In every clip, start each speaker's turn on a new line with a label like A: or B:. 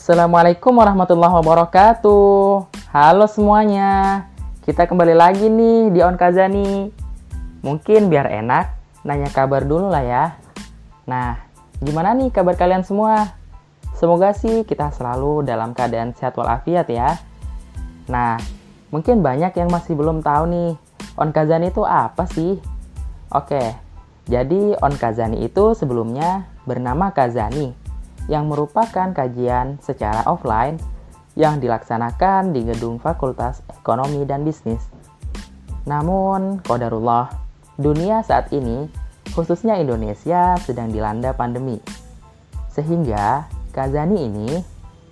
A: Assalamualaikum warahmatullahi wabarakatuh. Halo semuanya. Kita kembali lagi nih di On Kazani. Mungkin biar enak, nanya kabar dulu lah ya. Nah, gimana nih kabar kalian semua? Semoga sih kita selalu dalam keadaan sehat walafiat ya. Nah, mungkin banyak yang masih belum tahu nih, On Kazani itu apa sih? Oke, jadi On Kazani itu sebelumnya bernama Kazani, yang merupakan kajian secara offline yang dilaksanakan di gedung Fakultas Ekonomi dan Bisnis. Namun, kodarullah, dunia saat ini, khususnya Indonesia, sedang dilanda pandemi. Sehingga, Kazani ini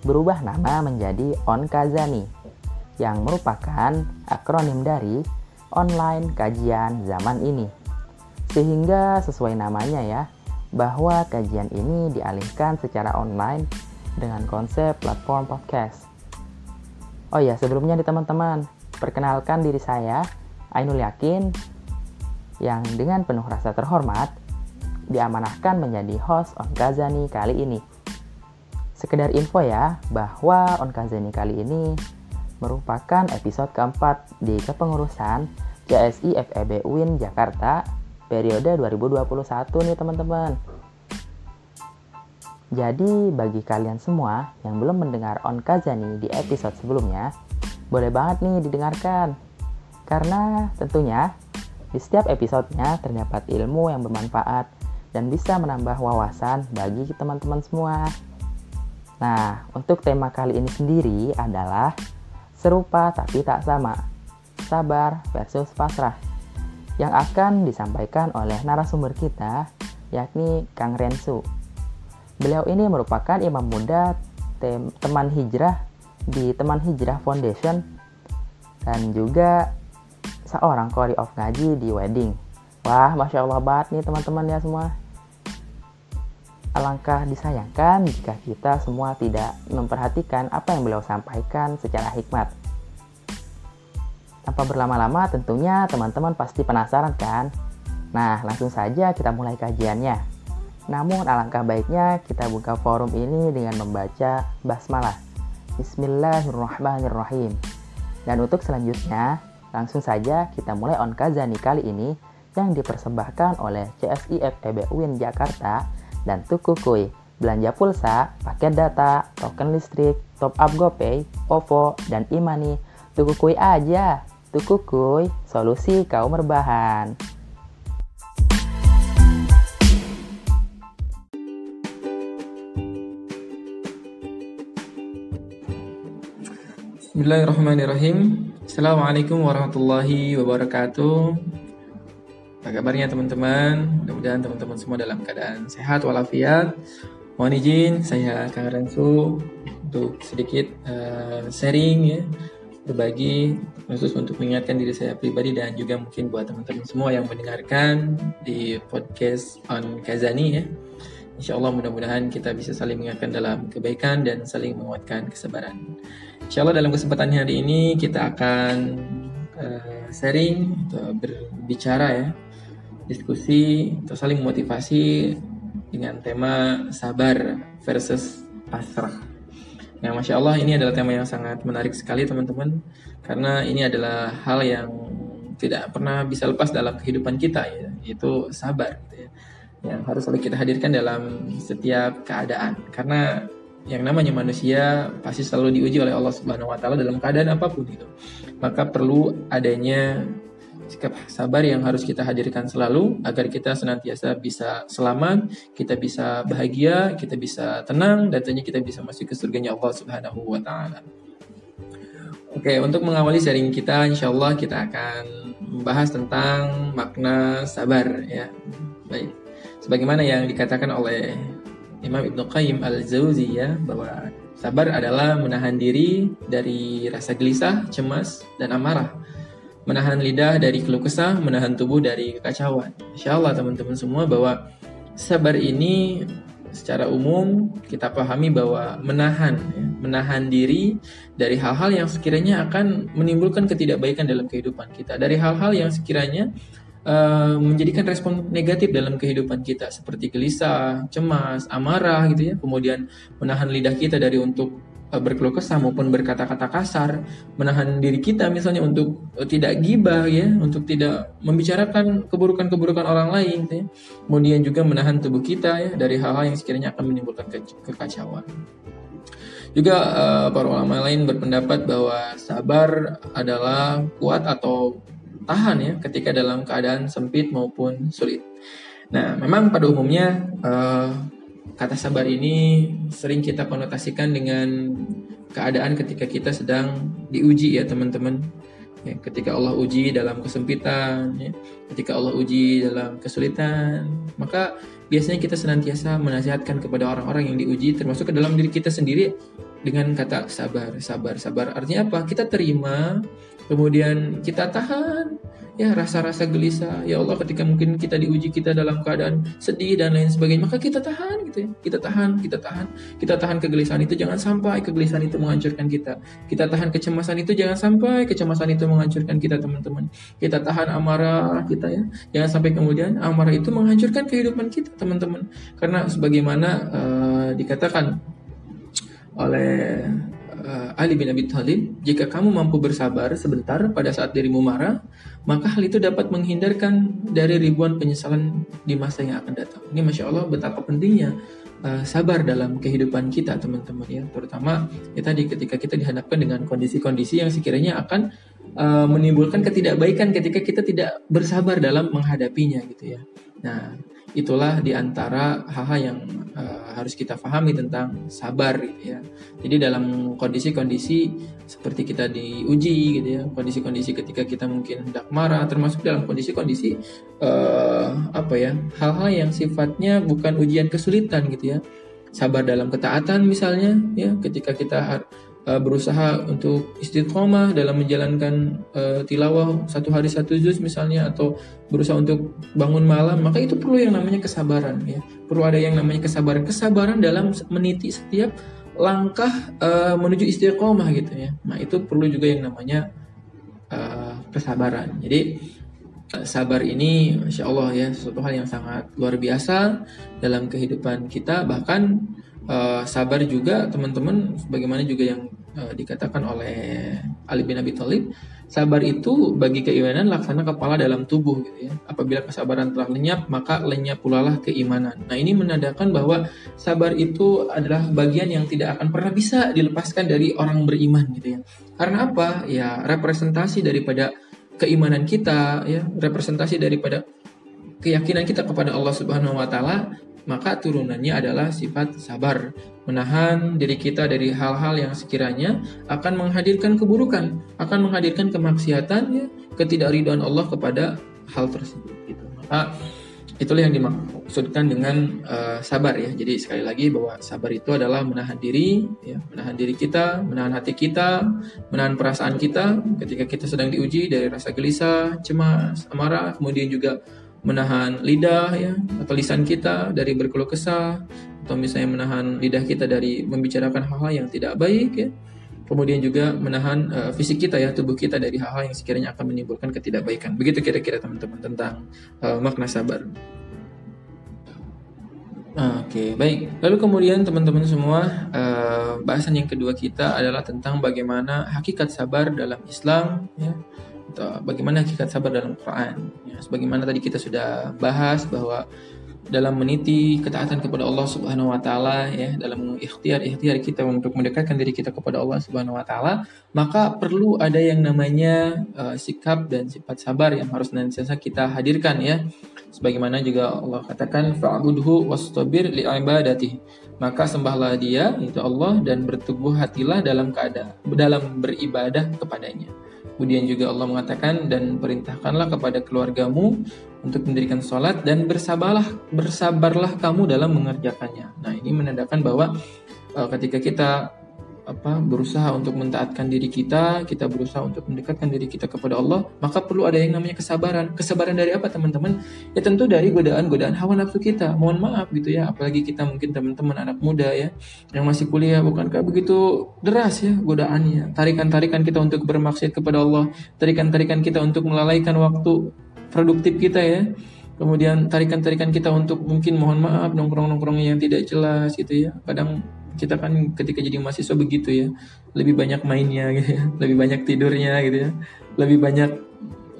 A: berubah nama menjadi On Kazani, yang merupakan akronim dari Online Kajian Zaman Ini. Sehingga sesuai namanya ya, bahwa kajian ini dialihkan secara online dengan konsep platform podcast. Oh ya, sebelumnya nih teman-teman, perkenalkan diri saya, Ainul Yakin, yang dengan penuh rasa terhormat diamanahkan menjadi host On Kazani kali ini. Sekedar info ya, bahwa On Kazani kali ini merupakan episode keempat di kepengurusan CSI FEB UIN Jakarta periode 2021 nih teman-teman. Jadi bagi kalian semua yang belum mendengar On Kazani di episode sebelumnya, boleh banget nih didengarkan. Karena tentunya di setiap episodenya terdapat ilmu yang bermanfaat dan bisa menambah wawasan bagi teman-teman semua. Nah, untuk tema kali ini sendiri adalah serupa tapi tak sama. Sabar versus pasrah. Yang akan disampaikan oleh narasumber kita yakni Kang Rensu Beliau ini merupakan imam muda tem teman hijrah di Teman Hijrah Foundation dan juga seorang kori of ngaji di wedding. Wah, masya Allah banget nih teman-teman ya semua. Alangkah disayangkan jika kita semua tidak memperhatikan apa yang beliau sampaikan secara hikmat. Tanpa berlama-lama tentunya teman-teman pasti penasaran kan? Nah, langsung saja kita mulai kajiannya. Namun alangkah baiknya kita buka forum ini dengan membaca basmalah. Bismillahirrahmanirrahim. Dan untuk selanjutnya, langsung saja kita mulai on kazani kali ini yang dipersembahkan oleh CSI FEB UIN Jakarta dan Tuku Kui. Belanja pulsa, paket data, token listrik, top up GoPay, OVO, dan Imani. Tuku Kui aja. Tuku Kui, solusi kaum berbahan.
B: Bismillahirrahmanirrahim. Assalamualaikum warahmatullahi wabarakatuh. Apa kabarnya teman-teman? Mudah-mudahan teman-teman semua dalam keadaan sehat walafiat. Mohon izin saya Kang Rensu Untuk sedikit uh, sharing ya Berbagi khusus untuk mengingatkan diri saya pribadi Dan juga mungkin buat teman-teman semua yang mendengarkan Di podcast on Kazani ya Insya Allah mudah-mudahan kita bisa saling mengingatkan dalam kebaikan dan saling menguatkan kesabaran. Insya Allah dalam kesempatan hari ini kita akan uh, sharing atau berbicara ya, diskusi atau saling motivasi dengan tema sabar versus pasrah. Nah, masya Allah ini adalah tema yang sangat menarik sekali teman-teman, karena ini adalah hal yang tidak pernah bisa lepas dalam kehidupan kita ya, yaitu sabar. Gitu ya yang harus selalu kita hadirkan dalam setiap keadaan karena yang namanya manusia pasti selalu diuji oleh Allah Subhanahu wa taala dalam keadaan apa pun itu. Maka perlu adanya sikap sabar yang harus kita hadirkan selalu agar kita senantiasa bisa selamat, kita bisa bahagia, kita bisa tenang dan tentunya kita bisa masuk ke surganya Allah Subhanahu wa taala. Oke, untuk mengawali sharing kita insya Allah kita akan membahas tentang makna sabar ya. Baik sebagaimana yang dikatakan oleh Imam Ibnu Qayyim al-Jauziyah bahwa sabar adalah menahan diri dari rasa gelisah, cemas, dan amarah. Menahan lidah dari keluh kesah, menahan tubuh dari kekacauan. Insya Allah teman-teman semua bahwa sabar ini secara umum kita pahami bahwa menahan ya, menahan diri dari hal-hal yang sekiranya akan menimbulkan ketidakbaikan dalam kehidupan kita dari hal-hal yang sekiranya uh, menjadikan respon negatif dalam kehidupan kita seperti gelisah, cemas, amarah gitu ya. Kemudian menahan lidah kita dari untuk berkeluh kesah maupun berkata-kata kasar, menahan diri kita misalnya untuk uh, tidak gibah ya, untuk tidak membicarakan keburukan-keburukan orang lain ya. Kemudian juga menahan tubuh kita ya dari hal-hal yang sekiranya akan menimbulkan ke kekacauan. Juga uh, para ulama lain berpendapat bahwa sabar adalah kuat atau tahan ya ketika dalam keadaan sempit maupun sulit. Nah, memang pada umumnya uh, kata sabar ini sering kita konotasikan dengan keadaan ketika kita sedang diuji ya teman-teman. Ya, ketika Allah uji dalam kesempitan, ya, ketika Allah uji dalam kesulitan, maka biasanya kita senantiasa menasihatkan kepada orang-orang yang diuji, termasuk ke dalam diri kita sendiri, dengan kata sabar, sabar, sabar. Artinya apa? Kita terima, kemudian kita tahan, ya rasa-rasa gelisah. Ya Allah ketika mungkin kita diuji kita dalam keadaan sedih dan lain sebagainya maka kita tahan gitu ya. Kita tahan kita tahan. Kita tahan kegelisahan itu jangan sampai kegelisahan itu menghancurkan kita. Kita tahan kecemasan itu jangan sampai kecemasan itu menghancurkan kita teman-teman. Kita tahan amarah kita ya. Jangan sampai kemudian amarah itu menghancurkan kehidupan kita teman-teman. Karena sebagaimana uh, dikatakan oleh uh, Ali bin Abi Thalib, jika kamu mampu bersabar sebentar pada saat dirimu marah, maka hal itu dapat menghindarkan dari ribuan penyesalan di masa yang akan datang. Ini masya Allah betapa pentingnya uh, sabar dalam kehidupan kita teman-teman ya, terutama ya tadi ketika kita dihadapkan dengan kondisi-kondisi yang sekiranya akan uh, menimbulkan ketidakbaikan ketika kita tidak bersabar dalam menghadapinya gitu ya. Nah, itulah di antara hal-hal yang uh, harus kita pahami tentang sabar gitu ya. Jadi dalam kondisi-kondisi seperti kita diuji gitu ya, kondisi-kondisi ketika kita mungkin hendak marah, termasuk dalam kondisi-kondisi uh, apa ya, hal-hal yang sifatnya bukan ujian kesulitan gitu ya. Sabar dalam ketaatan misalnya ya, ketika kita uh, berusaha untuk istiqomah dalam menjalankan uh, tilawah satu hari satu juz misalnya atau berusaha untuk bangun malam maka itu perlu yang namanya kesabaran ya. Perlu ada yang namanya kesabaran. Kesabaran dalam meniti setiap langkah uh, menuju istiqomah gitu ya. Nah itu perlu juga yang namanya uh, kesabaran. Jadi sabar ini Masya Allah ya sesuatu hal yang sangat luar biasa dalam kehidupan kita. Bahkan uh, sabar juga teman-teman bagaimana juga yang uh, dikatakan oleh Ali bin Abi Thalib sabar itu bagi keimanan laksana kepala dalam tubuh gitu ya. Apabila kesabaran telah lenyap maka lenyap pula lah keimanan. Nah ini menandakan bahwa sabar itu adalah bagian yang tidak akan pernah bisa dilepaskan dari orang beriman gitu ya. Karena apa? Ya representasi daripada keimanan kita ya representasi daripada keyakinan kita kepada Allah Subhanahu wa taala maka turunannya adalah sifat sabar, menahan diri kita dari hal-hal yang sekiranya akan menghadirkan keburukan, akan menghadirkan kemaksiatan, ya, ketidakridhaan Allah kepada hal tersebut. Gitu. Maka itulah yang dimaksudkan dengan uh, sabar ya. Jadi sekali lagi bahwa sabar itu adalah menahan diri, ya, menahan diri kita, menahan hati kita, menahan perasaan kita ketika kita sedang diuji dari rasa gelisah, cemas, amarah, kemudian juga menahan lidah ya atau lisan kita dari berkeluh kesah atau misalnya menahan lidah kita dari membicarakan hal-hal yang tidak baik ya. Kemudian juga menahan uh, fisik kita ya tubuh kita dari hal-hal yang sekiranya akan menimbulkan ketidakbaikan. Begitu kira-kira teman-teman tentang uh, makna sabar. Oke, okay, baik. Lalu kemudian teman-teman semua, uh, bahasan yang kedua kita adalah tentang bagaimana hakikat sabar dalam Islam, ya, bagaimana hakikat sabar dalam Quran. Ya, sebagaimana tadi kita sudah bahas bahwa dalam meniti ketaatan kepada Allah Subhanahu wa taala ya dalam ikhtiar-ikhtiar kita untuk mendekatkan diri kita kepada Allah Subhanahu wa taala maka perlu ada yang namanya uh, sikap dan sifat sabar yang harus nanti kita hadirkan ya. Sebagaimana juga Allah katakan fa'budhu wastabir li'ibadatihi maka sembahlah dia itu Allah dan bertubuh hatilah dalam keadaan dalam beribadah kepadanya Kemudian juga Allah mengatakan dan perintahkanlah kepada keluargamu untuk mendirikan sholat dan bersabarlah bersabarlah kamu dalam mengerjakannya. Nah ini menandakan bahwa uh, ketika kita apa berusaha untuk mentaatkan diri kita, kita berusaha untuk mendekatkan diri kita kepada Allah, maka perlu ada yang namanya kesabaran. Kesabaran dari apa teman-teman? Ya tentu dari godaan-godaan hawa nafsu kita. Mohon maaf gitu ya, apalagi kita mungkin teman-teman anak muda ya yang masih kuliah bukankah begitu deras ya godaannya. Tarikan-tarikan kita untuk bermaksud kepada Allah, tarikan-tarikan kita untuk melalaikan waktu produktif kita ya kemudian tarikan-tarikan kita untuk mungkin mohon maaf nongkrong-nongkrong yang tidak jelas gitu ya kadang kita kan ketika jadi mahasiswa begitu ya lebih banyak mainnya gitu ya lebih banyak tidurnya gitu ya lebih banyak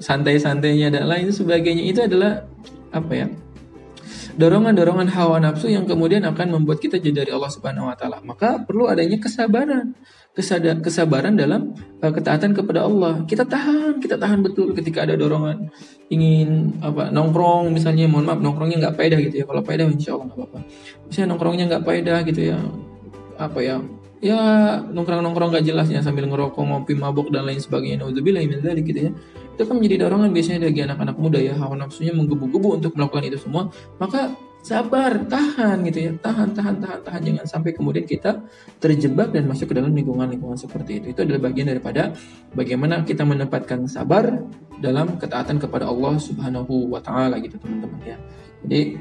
B: santai-santainya dan lain sebagainya itu adalah apa ya dorongan-dorongan hawa nafsu yang kemudian akan membuat kita jauh dari Allah Subhanahu wa taala. Maka perlu adanya kesabaran. Kesada kesabaran dalam uh, ketaatan kepada Allah. Kita tahan, kita tahan betul ketika ada dorongan ingin apa nongkrong misalnya mohon maaf nongkrongnya nggak faedah gitu ya. Kalau faedah insya Allah nggak apa-apa. Misalnya nongkrongnya nggak faedah gitu ya. Apa ya? Ya nongkrong-nongkrong gak jelasnya sambil ngerokok, ngopi, mabuk dan lain sebagainya. Nauzubillah min dzalik gitu ya. Itu kan menjadi dorongan biasanya bagi anak-anak muda ya hawa nafsunya menggebu-gebu untuk melakukan itu semua. Maka sabar tahan gitu ya. Tahan tahan tahan tahan. Jangan sampai kemudian kita terjebak dan masuk ke dalam lingkungan-lingkungan seperti itu. Itu adalah bagian daripada bagaimana kita menempatkan sabar dalam ketaatan kepada Allah Subhanahu wa taala gitu teman-teman ya. Jadi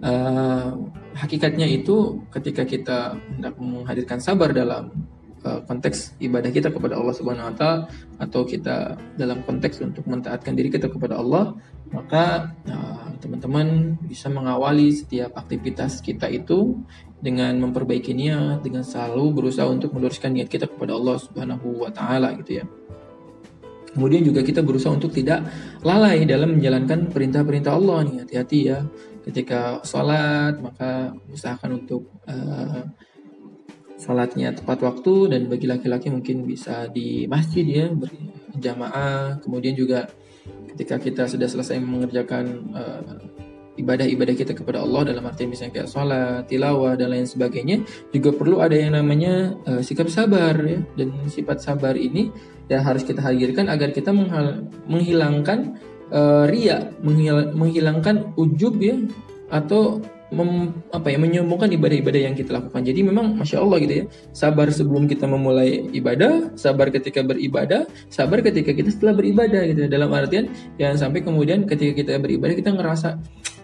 B: uh, hakikatnya itu ketika kita hendak menghadirkan sabar dalam Eh, konteks ibadah kita kepada Allah Subhanahu wa taala atau kita dalam konteks untuk mentaatkan diri kita kepada Allah, maka eh, teman-teman uh, bisa mengawali setiap aktivitas kita itu dengan memperbaiki niat, dengan selalu berusaha untuk meluruskan niat kita kepada Allah Subhanahu wa taala gitu ya. Kemudian juga kita berusaha untuk tidak lalai dalam menjalankan perintah-perintah Allah nih. Hati-hati ya. Ketika sholat, maka usahakan untuk uh, sholatnya tepat waktu dan bagi laki-laki mungkin bisa di masjid ya berjamaah kemudian juga ketika kita sudah selesai mengerjakan uh, ibadah-ibadah kita kepada Allah dalam arti misalnya kayak sholat, tilawah dan lain sebagainya juga perlu ada yang namanya uh, sikap sabar ya. Dan sifat sabar ini ya harus kita hadirkan agar kita menghilangkan uh, ria, menghil menghilangkan ujub ya atau mem, apa ya menyombongkan ibadah-ibadah yang kita lakukan. Jadi memang masya Allah gitu ya, sabar sebelum kita memulai ibadah, sabar ketika beribadah, sabar ketika kita setelah beribadah gitu. Ya. Dalam artian jangan sampai kemudian ketika kita beribadah kita ngerasa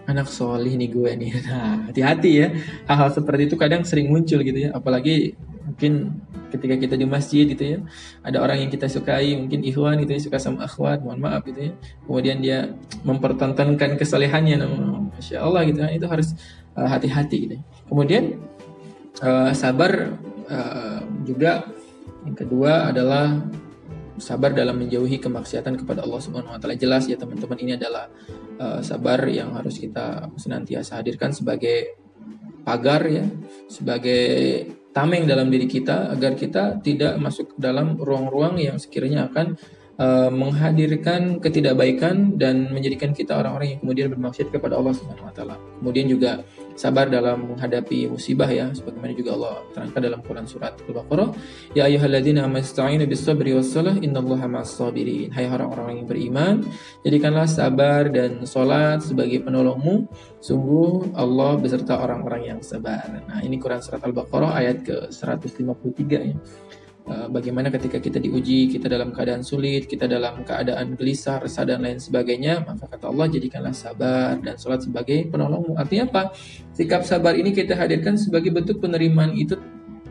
B: anak solih nih gue nih. Nah, hati-hati ya. Hal-hal seperti itu kadang sering muncul gitu ya. Apalagi mungkin ketika kita di masjid gitu ya ada orang yang kita sukai mungkin ikhwan gitu ya suka sama akhwat mohon maaf gitu ya kemudian dia mempertontonkan kesalehannya masya Allah gitu ya itu harus eh, hati-hati gitu. Kemudian uh, sabar uh, juga yang kedua adalah sabar dalam menjauhi kemaksiatan kepada Allah Subhanahu wa taala. Jelas ya teman-teman ini adalah uh, sabar yang harus kita senantiasa hadirkan sebagai pagar ya, sebagai tameng dalam diri kita agar kita tidak masuk dalam ruang-ruang yang sekiranya akan uh, menghadirkan ketidakbaikan dan menjadikan kita orang-orang yang kemudian bermaksud kepada Allah Subhanahu wa taala. Kemudian juga sabar dalam menghadapi musibah ya sebagaimana juga Allah terangkan dalam Quran surat Al-Baqarah. Ya ayyuhalladzina amasta'inu bis-sabri was-salah innallaha ma'as-sabirin hai orang-orang yang beriman jadikanlah sabar dan salat sebagai penolongmu. Sungguh Allah beserta orang-orang yang sabar. Nah ini Quran surat Al-Baqarah ayat ke 153 ya bagaimana ketika kita diuji, kita dalam keadaan sulit, kita dalam keadaan gelisah, resah dan lain sebagainya, maka kata Allah jadikanlah sabar dan sholat sebagai penolongmu. Artinya apa? Sikap sabar ini kita hadirkan sebagai bentuk penerimaan itu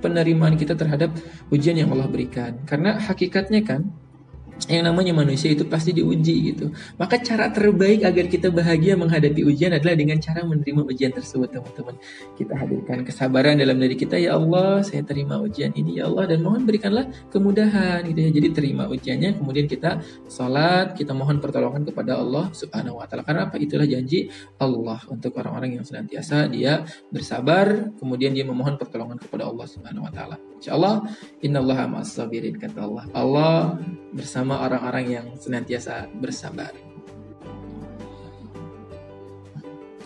B: penerimaan kita terhadap ujian yang Allah berikan. Karena hakikatnya kan yang namanya manusia itu pasti diuji gitu. Maka cara terbaik agar kita bahagia menghadapi ujian adalah dengan cara menerima ujian tersebut, teman-teman. Kita hadirkan kesabaran dalam diri kita, ya Allah, saya terima ujian ini, ya Allah, dan mohon berikanlah kemudahan gitu ya. Jadi terima ujiannya, kemudian kita sholat, kita mohon pertolongan kepada Allah Subhanahu wa taala. Karena apa? Itulah janji Allah untuk orang-orang yang senantiasa dia bersabar, kemudian dia memohon pertolongan kepada Allah Subhanahu wa taala. Insyaallah innallaha ma'as sabirin kata Allah. Allah bersama orang-orang yang senantiasa bersabar.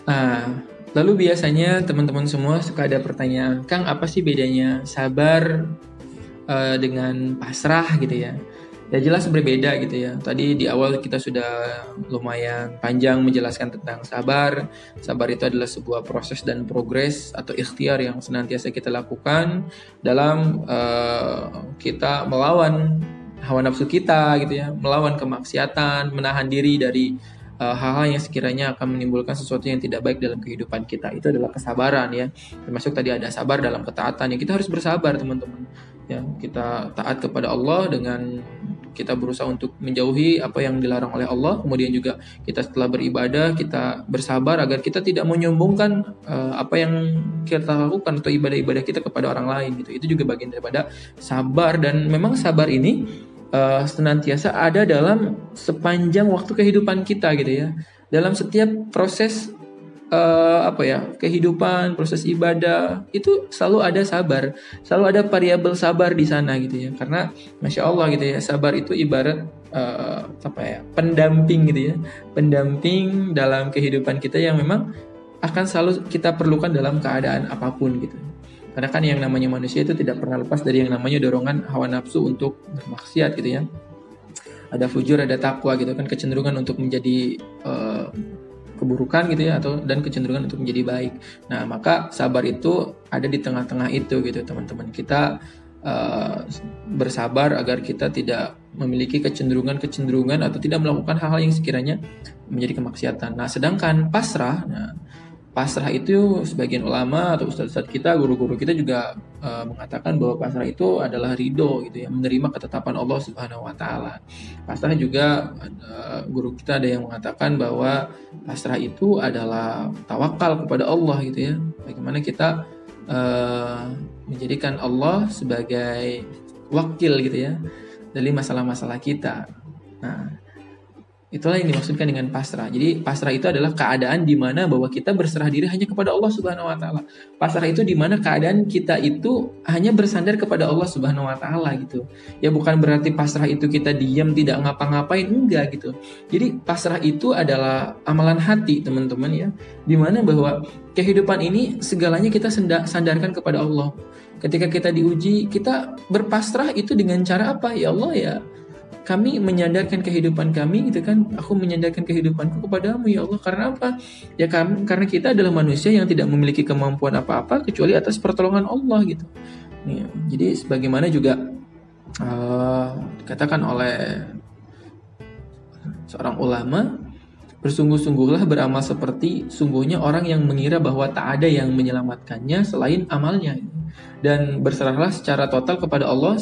B: Nah, lalu biasanya teman-teman semua suka ada pertanyaan, Kang apa sih bedanya sabar uh, dengan pasrah gitu ya? ya jelas berbeda gitu ya. Tadi di awal kita sudah lumayan panjang menjelaskan tentang sabar. Sabar itu adalah sebuah proses dan progres atau ikhtiar yang senantiasa kita lakukan dalam uh, kita melawan hawa nafsu kita gitu ya, melawan kemaksiatan, menahan diri dari eh, hal-hal uh, yang sekiranya akan menimbulkan sesuatu yang tidak baik dalam kehidupan kita. Itu adalah kesabaran ya. Termasuk tadi ada sabar dalam ketaatan ya. Kita harus bersabar teman-teman. Ya, kita taat kepada Allah dengan kita berusaha untuk menjauhi apa yang dilarang oleh Allah. Kemudian juga kita setelah beribadah kita bersabar agar kita tidak menyombongkan uh, apa yang kita lakukan atau ibadah-ibadah kita kepada orang lain gitu. Itu juga bagian daripada sabar. Dan memang sabar ini uh, senantiasa ada dalam sepanjang waktu kehidupan kita gitu ya. Dalam setiap proses uh, apa ya kehidupan proses ibadah itu selalu ada sabar. Selalu ada variabel sabar di sana gitu ya. Karena masya Allah gitu ya sabar itu ibarat uh, apa ya pendamping gitu ya. Pendamping dalam kehidupan kita yang memang akan selalu kita perlukan dalam keadaan apa pun gitu. Karena kan yang namanya manusia itu tidak pernah lepas dari yang namanya dorongan hawa nafsu untuk bermaksiat gitu ya. Ada fujur ada takwa gitu kan kecenderungan untuk menjadi uh, keburukan gitu ya atau dan kecenderungan untuk menjadi baik. Nah, maka sabar itu ada di tengah-tengah itu gitu teman-teman. Kita uh, bersabar agar kita tidak memiliki kecenderungan-kecenderungan atau tidak melakukan hal-hal yang sekiranya menjadi kemaksiatan. Nah, sedangkan pasrah, nah pasrah itu sebagian ulama atau ustadz-ustadz kita, guru-guru kita juga uh, mengatakan bahwa pasrah itu adalah ridho gitu ya, menerima ketetapan Allah Subhanahu wa taala. Pasrah juga guru kita ada yang mengatakan bahwa pasrah itu adalah tawakal kepada Allah gitu ya. Bagaimana kita uh, menjadikan Allah sebagai wakil gitu ya dari masalah-masalah kita. Nah, Itulah yang dimaksudkan dengan pasrah. Jadi pasrah itu adalah keadaan di mana bahwa kita berserah diri hanya kepada Allah Subhanahu wa taala. Pasrah itu di mana keadaan kita itu hanya bersandar kepada Allah Subhanahu wa taala gitu. Ya bukan berarti pasrah itu kita diam tidak ngapa-ngapain enggak gitu. Jadi pasrah itu adalah amalan hati, teman-teman ya. Di mana bahwa kehidupan ini segalanya kita sandarkan kepada Allah. Ketika kita diuji, kita berpasrah itu dengan cara apa? Ya Allah ya kami menyandarkan kehidupan kami gitu kan? Aku menyandarkan kehidupanku kepadamu ya Allah. Karena apa? Ya karena kita adalah manusia yang tidak memiliki kemampuan apa-apa kecuali atas pertolongan Allah gitu. Ya, jadi sebagaimana juga uh, dikatakan oleh seorang ulama bersungguh-sungguhlah beramal seperti sungguhnya orang yang mengira bahwa tak ada yang menyelamatkannya selain amalnya. Dan berserahlah secara total kepada Allah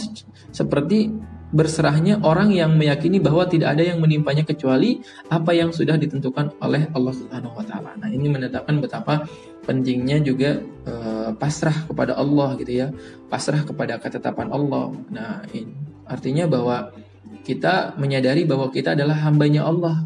B: seperti berserahnya orang yang meyakini bahwa tidak ada yang menimpanya kecuali apa yang sudah ditentukan oleh Allah Subhanahu wa taala. Nah, ini menetapkan betapa pentingnya juga uh, pasrah kepada Allah gitu ya. Pasrah kepada ketetapan Allah. Nah, ini artinya bahwa kita menyadari bahwa kita adalah hambanya Allah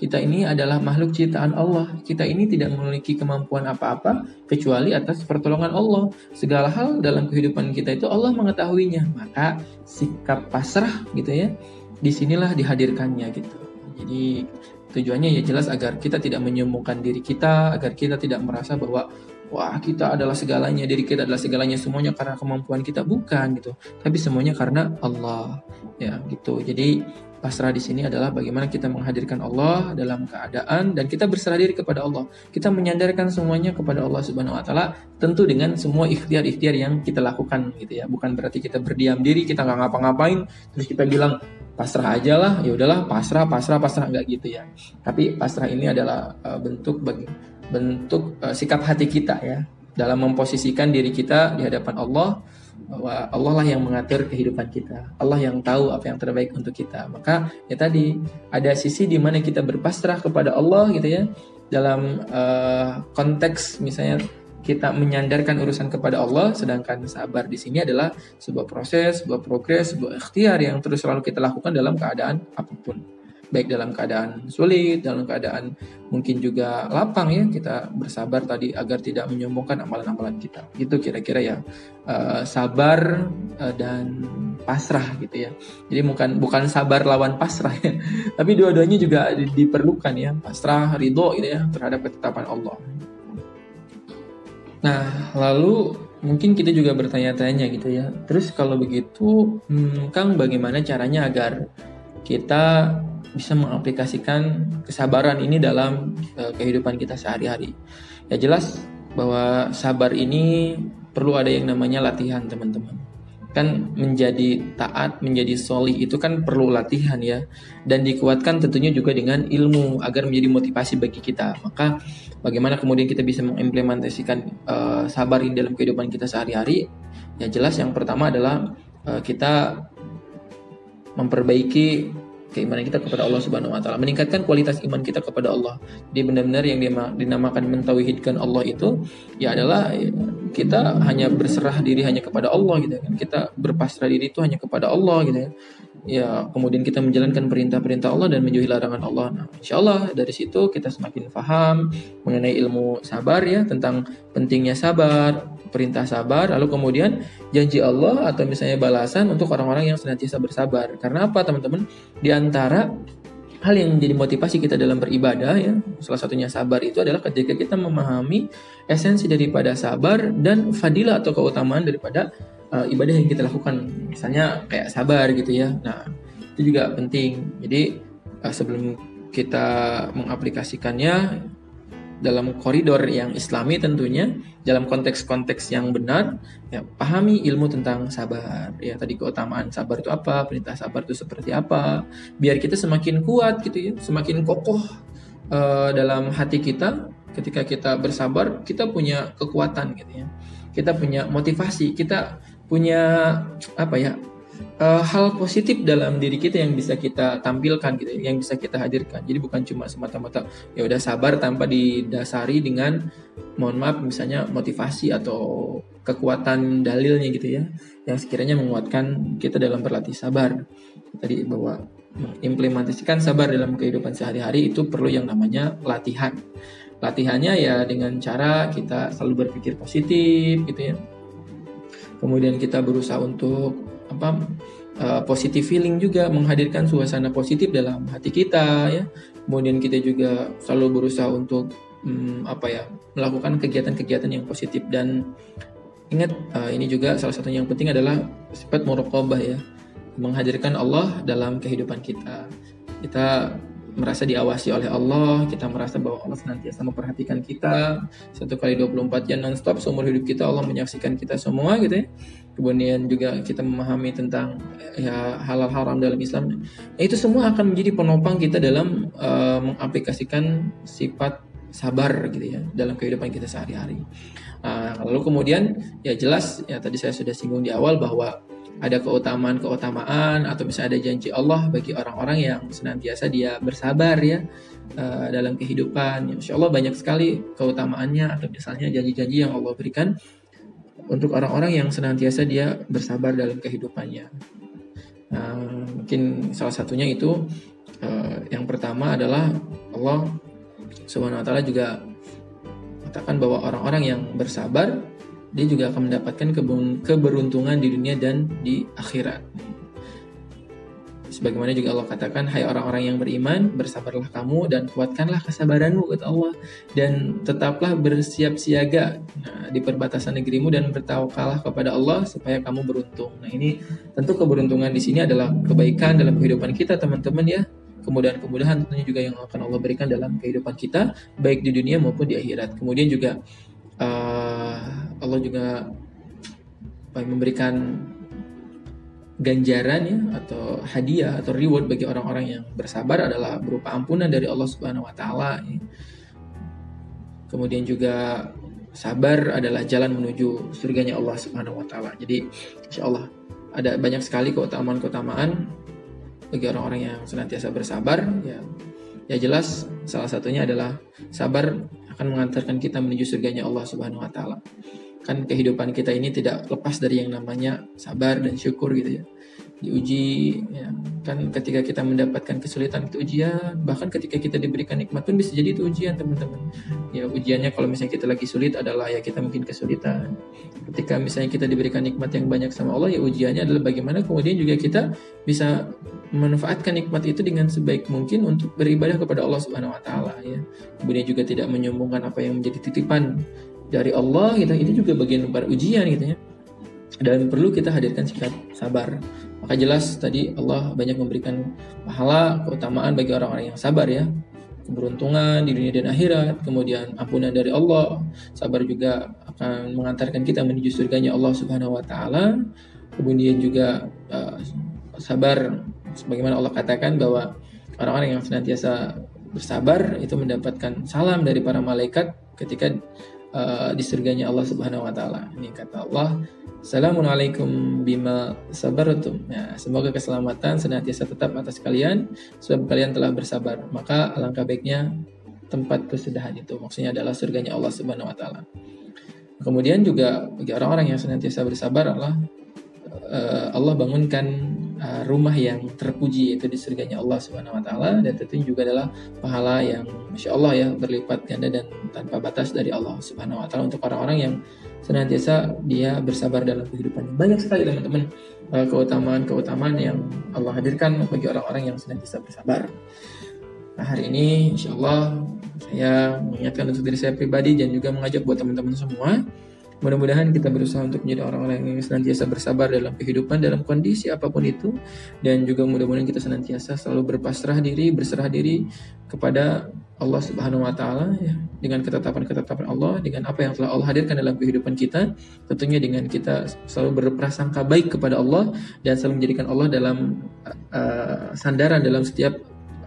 B: kita ini adalah makhluk ciptaan Allah. Kita ini tidak memiliki kemampuan apa-apa kecuali atas pertolongan Allah. Segala hal dalam kehidupan kita itu Allah mengetahuinya. Maka sikap pasrah gitu ya, di sinilah dihadirkannya gitu. Jadi tujuannya ya jelas agar kita tidak menyombongkan diri kita, agar kita tidak merasa bahwa wah kita adalah segalanya, diri kita adalah segalanya semuanya karena kemampuan kita bukan gitu. Tapi semuanya karena Allah ya gitu. Jadi Pasrah di sini adalah bagaimana kita menghadirkan Allah dalam keadaan dan kita berserah diri kepada Allah. Kita menyandarkan semuanya kepada Allah Subhanahu wa taala tentu dengan semua ikhtiar-ikhtiar yang kita lakukan gitu ya. Bukan berarti kita berdiam diri, kita nggak ngapa-ngapain terus kita bilang pasrah aja lah, ya udahlah pasrah, pasrah, pasrah nggak gitu ya. Tapi pasrah ini adalah uh, bentuk bagi bentuk uh, sikap hati kita ya dalam memposisikan diri kita di hadapan Allah bahwa Allah lah yang mengatur kehidupan kita. Allah yang tahu apa yang terbaik untuk kita. Maka ya tadi ada sisi di mana kita berpasrah kepada Allah gitu ya dalam uh, konteks misalnya kita menyandarkan urusan kepada Allah sedangkan sabar di sini adalah sebuah proses, sebuah progres, sebuah ikhtiar yang terus selalu kita lakukan dalam keadaan apa pun baik dalam keadaan sulit, dalam keadaan mungkin juga lapang ya kita bersabar tadi agar tidak menyombongkan amalan-amalan kita. Itu kira-kira ya uh, sabar uh, dan pasrah gitu ya. Jadi bukan bukan sabar lawan pasrah ya, tapi dua-duanya juga diperlukan ya pasrah, ridho gitu ya terhadap ketetapan Allah. Nah lalu mungkin kita juga bertanya-tanya gitu ya. Terus kalau begitu, hmm, Kang bagaimana caranya agar kita bisa mengaplikasikan kesabaran ini dalam uh, kehidupan kita sehari-hari. Ya jelas bahwa sabar ini perlu ada yang namanya latihan, teman-teman. Kan menjadi taat, menjadi solih itu kan perlu latihan ya. Dan dikuatkan tentunya juga dengan ilmu agar menjadi motivasi bagi kita. Maka bagaimana kemudian kita bisa mengimplementasikan uh, sabar ini dalam kehidupan kita sehari-hari? Ya jelas yang pertama adalah uh, kita memperbaiki keimanan kita kepada Allah Subhanahu wa taala, meningkatkan kualitas iman kita kepada Allah. Jadi benar-benar yang dinamakan mentauhidkan Allah itu ya adalah ya, kita hanya berserah diri hanya kepada Allah gitu kan. Kita berpasrah diri itu hanya kepada Allah gitu ya. Ya, kemudian kita menjalankan perintah-perintah Allah dan menjauhi larangan Allah. Nah, insya Allah dari situ kita semakin paham mengenai ilmu sabar ya tentang pentingnya sabar, perintah sabar, lalu kemudian janji Allah atau misalnya balasan untuk orang-orang yang senantiasa bersabar. Karena apa teman-teman? Di antara hal yang menjadi motivasi kita dalam beribadah ya, salah satunya sabar itu adalah ketika kita memahami esensi daripada sabar dan fadilah atau keutamaan daripada uh, ibadah yang kita lakukan. Misalnya kayak sabar gitu ya. Nah, itu juga penting. Jadi uh, sebelum kita mengaplikasikannya dalam koridor yang islami tentunya dalam konteks-konteks yang benar ya pahami ilmu tentang sabar. Ya tadi keutamaan sabar itu apa perintah sabar itu seperti apa biar kita semakin kuat gitu ya semakin kokoh uh, dalam hati kita. Ketika kita bersabar kita punya kekuatan gitu ya. Kita punya motivasi kita punya apa ya uh, hal positif dalam diri kita yang bisa kita tampilkan gitu ya, yang bisa kita hadirkan. Jadi bukan cuma semata-mata ya udah sabar tanpa didasari dengan mohon maaf misalnya motivasi atau kekuatan dalilnya gitu ya yang sekiranya menguatkan kita dalam berlatih sabar. Tadi bahwa mengimplementasikan sabar dalam kehidupan sehari-hari itu perlu yang namanya latihan. Latihannya ya dengan cara kita selalu berpikir positif gitu ya. Kemudian kita berusaha untuk apa uh, positive feeling juga menghadirkan suasana positif dalam hati kita ya. Kemudian kita juga selalu berusaha untuk um, apa ya melakukan kegiatan-kegiatan yang positif. Dan ingat uh, ini juga salah satu yang penting adalah sifat muraqabah ya. Menghadirkan Allah dalam kehidupan kita. Kita merasa diawasi oleh Allah, kita merasa bahwa Allah senantiasa memperhatikan kita satu kali 24 jam non-stop seumur hidup kita Allah menyaksikan kita semua gitu ya. Kemudian juga kita memahami tentang ya halal haram dalam Islam. Ya, itu semua akan menjadi penopang kita dalam uh, mengaplikasikan sifat sabar gitu ya dalam kehidupan kita sehari-hari. Uh, lalu kemudian ya jelas ya tadi saya sudah singgung di awal bahwa ada keutamaan-keutamaan atau bisa ada janji Allah bagi orang-orang yang senantiasa dia bersabar ya uh, dalam kehidupan. Insya Allah banyak sekali keutamaannya atau misalnya janji-janji yang Allah berikan untuk orang-orang yang senantiasa dia bersabar dalam kehidupannya. Uh, mungkin salah satunya itu uh, yang pertama adalah Allah Subhanahu wa taala juga katakan bahwa orang-orang yang bersabar dia juga akan mendapatkan keberuntungan di dunia dan di akhirat. Sebagaimana juga Allah katakan, Hai orang-orang yang beriman, bersabarlah kamu dan kuatkanlah kesabaranmu, kata Allah. Dan tetaplah bersiap siaga nah, di perbatasan negerimu dan bertawakallah kepada Allah supaya kamu beruntung. Nah ini tentu keberuntungan di sini adalah kebaikan dalam kehidupan kita teman-teman ya. Kemudahan-kemudahan tentunya juga yang akan Allah berikan dalam kehidupan kita, baik di dunia maupun di akhirat. Kemudian juga uh, Allah juga memberikan ganjaran ya atau hadiah atau reward bagi orang-orang yang bersabar adalah berupa ampunan dari Allah Subhanahu wa taala. Ya. Kemudian juga sabar adalah jalan menuju surganya Allah Subhanahu wa taala. Jadi insya Allah ada banyak sekali keutamaan-keutamaan bagi orang-orang yang senantiasa bersabar ya. Ya jelas salah satunya adalah sabar akan mengantarkan kita menuju surganya Allah Subhanahu wa taala. Kan kehidupan kita ini tidak lepas dari yang namanya sabar dan syukur gitu ya. Diuji ya. Kan ketika kita mendapatkan kesulitan itu ujian, bahkan ketika kita diberikan nikmat pun bisa jadi itu ujian, teman-teman. Ya, ujiannya kalau misalnya kita lagi sulit adalah ya kita mungkin kesulitan. Ketika misalnya kita diberikan nikmat yang banyak sama Allah, ya ujiannya adalah bagaimana kemudian juga kita bisa memanfaatkan nikmat itu dengan sebaik mungkin untuk beribadah kepada Allah Subhanahu wa taala ya. Kemudian juga tidak menyombongkan apa yang menjadi titipan dari Allah gitu. Ini juga bagian dari ujian gitu ya. Dan perlu kita hadirkan sikap sabar. Maka jelas tadi Allah banyak memberikan pahala, keutamaan bagi orang-orang yang sabar ya. Keberuntungan di dunia dan akhirat, kemudian ampunan dari Allah. Sabar juga akan mengantarkan kita menuju surganya Allah Subhanahu wa taala. Kemudian juga uh, sabar sebagaimana Allah katakan bahwa orang-orang yang senantiasa bersabar itu mendapatkan salam dari para malaikat ketika uh, di surganya Allah Subhanahu wa taala. Ini kata Allah, Assalamualaikum bima sabartum. Ya, semoga keselamatan senantiasa tetap atas kalian sebab kalian telah bersabar. Maka alangkah baiknya tempat kesudahan itu. Maksudnya adalah surganya Allah Subhanahu wa taala. Kemudian juga bagi orang-orang yang senantiasa bersabar Allah uh, Allah bangunkan uh, rumah yang terpuji yaitu di surganya Allah Subhanahu wa taala dan tentunya juga adalah pahala yang Masya Allah ya berlipat ganda dan tanpa batas dari Allah Subhanahu wa taala untuk orang-orang yang senantiasa dia bersabar dalam kehidupannya. Banyak sekali teman-teman uh, keutamaan-keutamaan yang Allah hadirkan bagi orang-orang yang senantiasa bersabar. Nah, hari ini insya Allah saya mengingatkan untuk diri saya pribadi dan juga mengajak buat teman-teman semua Mudah-mudahan kita berusaha untuk menjadi orang-orang yang senantiasa bersabar dalam kehidupan dalam kondisi apa pun itu dan juga mudah-mudahan kita senantiasa selalu berpasrah diri, berserah diri kepada Allah Subhanahu wa taala ya dengan ketetapan-ketetapan Allah dengan apa yang telah Allah hadirkan dalam kehidupan kita tentunya dengan kita selalu berprasangka baik kepada Allah dan selalu menjadikan Allah dalam uh, sandaran dalam setiap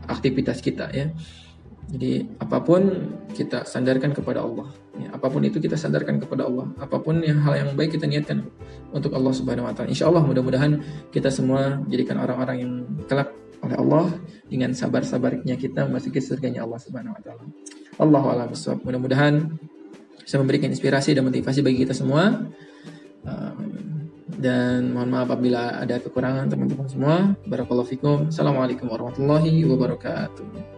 B: aktivitas kita ya. Jadi apa pun kita sandarkan kepada Allah. Ya, apa pun itu kita sandarkan kepada Allah. Apa pun yang hal yang baik kita niatkan untuk Allah Subhanahu Wa Taala. Insya Allah mudah-mudahan kita semua jadikan orang-orang yang kelak oleh Allah dengan sabar-sabarnya kita memasuki surganya Allah Subhanahu Wa Taala. Allah a'lam Mudah-mudahan bisa memberikan inspirasi dan motivasi bagi kita semua. dan mohon maaf apabila ada kekurangan teman-teman semua. Barakallahu fikum. Assalamualaikum warahmatullahi wabarakatuh.